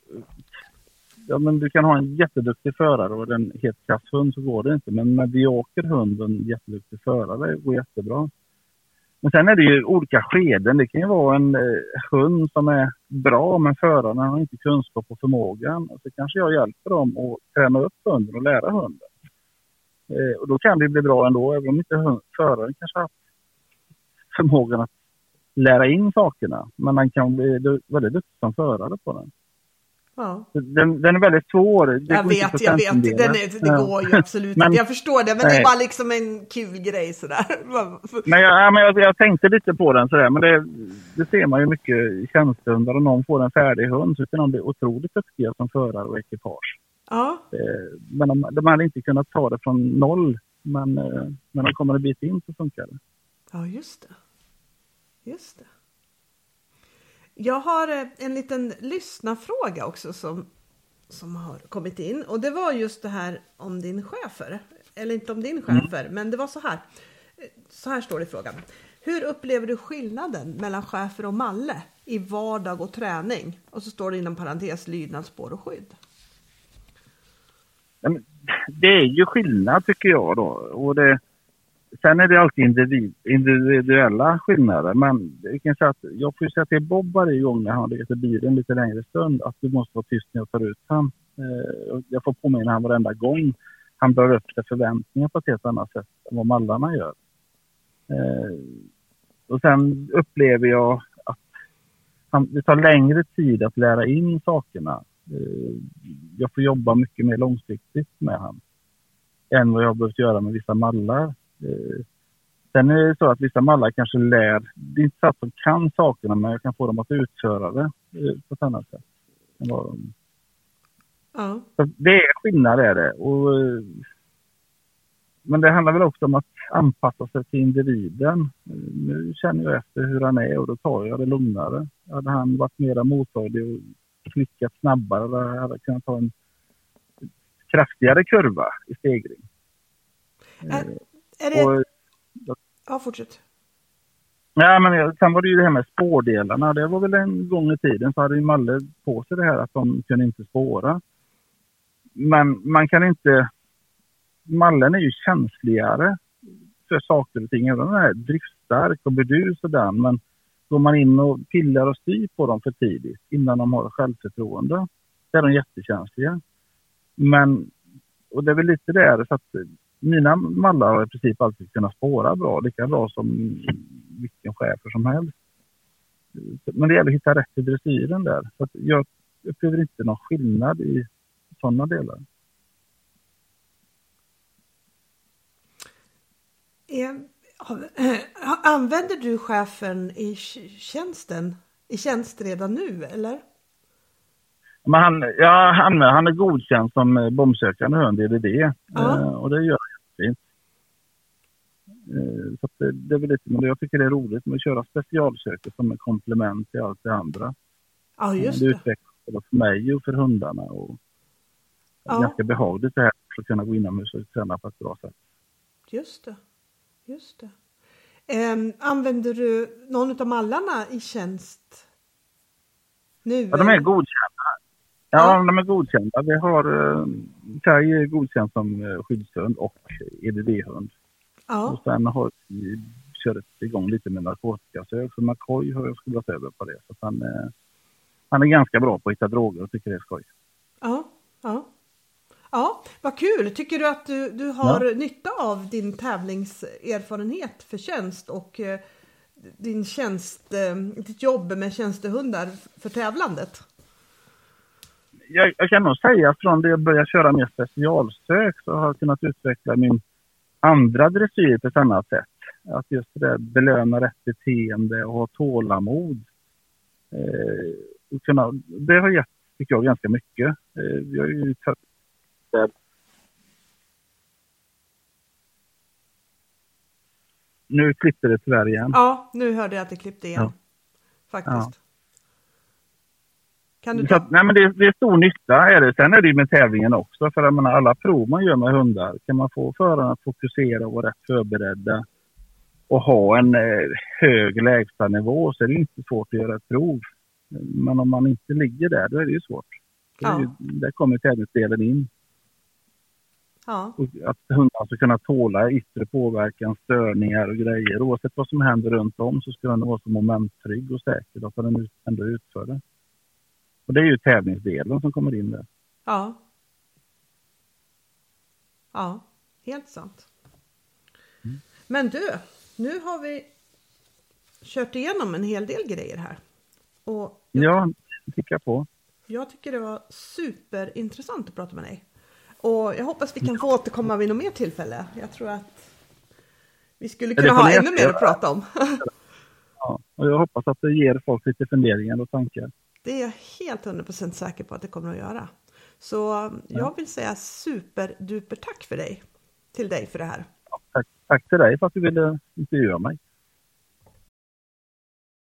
ja, men du kan ha en jätteduktig förare och en helt kass hund så går det inte. Men medioker hund och en jätteduktig förare går jättebra. Men sen är det ju olika skeden. Det kan ju vara en eh, hund som är bra men föraren har inte kunskap och förmågan. Och så kanske jag hjälper dem att träna upp hunden och lära hunden. Eh, och då kan det bli bra ändå även om inte hund, föraren kanske har haft förmågan att lära in sakerna. Men han kan bli väldigt duktig som förare på den. Ja. Den, den är väldigt svår. Det jag vet, jag vet. Den är, det går ju absolut Men-. Jag förstår det, men det är Nej. bara liksom en kul grej sådär. Men, jag, ja, men jag, jag tänkte lite på den sådär. Men det, det ser man ju mycket i tjänstehundar. Om någon får en färdig hund så kan de bli otroligt duktiga som förare och ekipage. Ja, Eh, Men de, de hade inte kunnat ta det från noll. Men eh, när de kommer en bit in så funkar det. ja just det. Just det. Jag har eh, en liten lyssnarfråga också som, som har kommit in. Och det var just det här om din chefer. Eller inte om din chefer, men det var så här. Så här står det i frågan. Hur upplever du skillnaden mellan chefer och malle i vardag och träning? Och så står det inom parentes lydnad, spår och skydd. Det är ju skillnad tycker jag då. Och det, sen är det alltid individ, individuella skillnader. Men jag kan säga att jag får ju säga till Bob varje gång när han har legat i bilen lite längre stund att du måste vara tyst när jag tar ut han. Eh, Jag får påminna honom varenda gång. Han drar upp det förväntningar på ett helt annat sätt än vad mallarna gör. Eh, Och sen upplever jag att han, det tar längre tid att lära in sakerna. Eh, Jag får jobba mycket mer långsiktigt med honom än vad jag har behövt göra med vissa mallar. Eh, Sen är det så att vissa mallar kanske lär, det är inte så att de kan sakerna men jag kan få dem att utföra det eh, på ett annat sätt. Ja, Så det är skillnad är det. Och, eh, men det handlar väl också om att anpassa sig till individen. Nu känner jag efter hur han är och då tar jag det lugnare. Hade han varit mera mottaglig och klickat snabbare då hade jag kunnat ta en kraftigare kurva i stegring. är, är det... Och, Ja, fortsätt. Ja, men sen var det ju det här med spårdelarna. Det var väl en gång i tiden så hade ju Malle på sig det här att de kunde inte spåra. Men man kan inte... Mallen är ju känsligare för saker och ting. Även den är driftstark och burdus och den. Men går man in och pillar och styr på dem för tidigt innan de har självförtroende. Då är de jättekänsliga. Men, och det är väl lite där så att mina mallar har i princip alltid kunnat spåra bra, lika bra som vilken chefer som helst. Men det gäller att hitta rätt i dressyren där. Så jag upplever inte någon skillnad i sådana delar. Använder du chefen i tj- tjänsten? I tjänst redan nu, eller? Men han, ja, han, han är godkänd som bombsökande hund i DDD. Ja. Eh, och det gör fint. Eh, så det, det är väl lite, men jag tycker det är roligt med att köra specialsöker som ett komplement till allt det andra. Ja, just det det. utvecklas för mig och för hundarna. Och Ja. Ganska behagligt det här för att kunna gå inomhus och träna på ett bra sätt. Just det. Just det. Ehm, använder du någon av mallarna i tjänst nu? Ja, de är godkända. Ja, Ja. de är godkända. Vi har eh, Kaj är godkänd som eh, skyddshund och EDD-hund. Ja, Och sen har vi kört igång lite med narkotikasök. Så McCoy har jag skolat över på det. Så han, eh, han är ganska bra på att hitta droger och tycker det är skoj. ja, ja. Ja, vad kul! Tycker du att du, du har nytta av din tävlingserfarenhet för tjänst och din tjänst, ditt jobb med tjänstehundar för tävlandet? Jag, jag kan nog säga att från det jag började köra mer specialsök så har jag kunnat utveckla min andra dressyr på ett annat sätt. Att just det där belöna rätt beteende och ha tålamod. Eh, och kunna, det har gett, tycker jag, ganska mycket. Eh, jag är ju. Nu klippte det tyvärr igen. Ja, nu hörde jag att det klippte igen. Ja. Faktiskt. Kan du ta? att, nej, men det, det är stor nytta. Är det. Sen är det ju med tävlingen också. För jag menar, alla prov man gör med hundar, kan man få förarna att fokusera och vara rätt förberedda och ha en eh, hög lägstanivå så är det inte svårt att göra ett prov. Men om man inte ligger där, då är det ju svårt. Det Ja. ju, där kommer tävlingsdelen in. Ja. Att hundarna ska kunna tåla yttre påverkan, störningar och grejer. Oavsett vad som händer runt om så ska den vara så momenttrygg och säker att den ändå utför det. Och det är ju tävlingsdelen som kommer in där. Ja. Ja, helt sant. Mm. Men du, nu har vi kört igenom en hel del grejer här. Och Ja, kika på. jag tycker det var superintressant att prata med dig. Och jag hoppas vi kan få återkomma vid något mer tillfälle. Jag tror att vi skulle kunna ha ännu mer att prata om. Ja, och jag hoppas att det ger folk lite funderingar och tankar. Det är jag helt 100% säker på att det kommer att göra. Så jag vill säga superduper tack för dig. Till dig för det här. Tack, tack till dig för att du ville intervjua mig.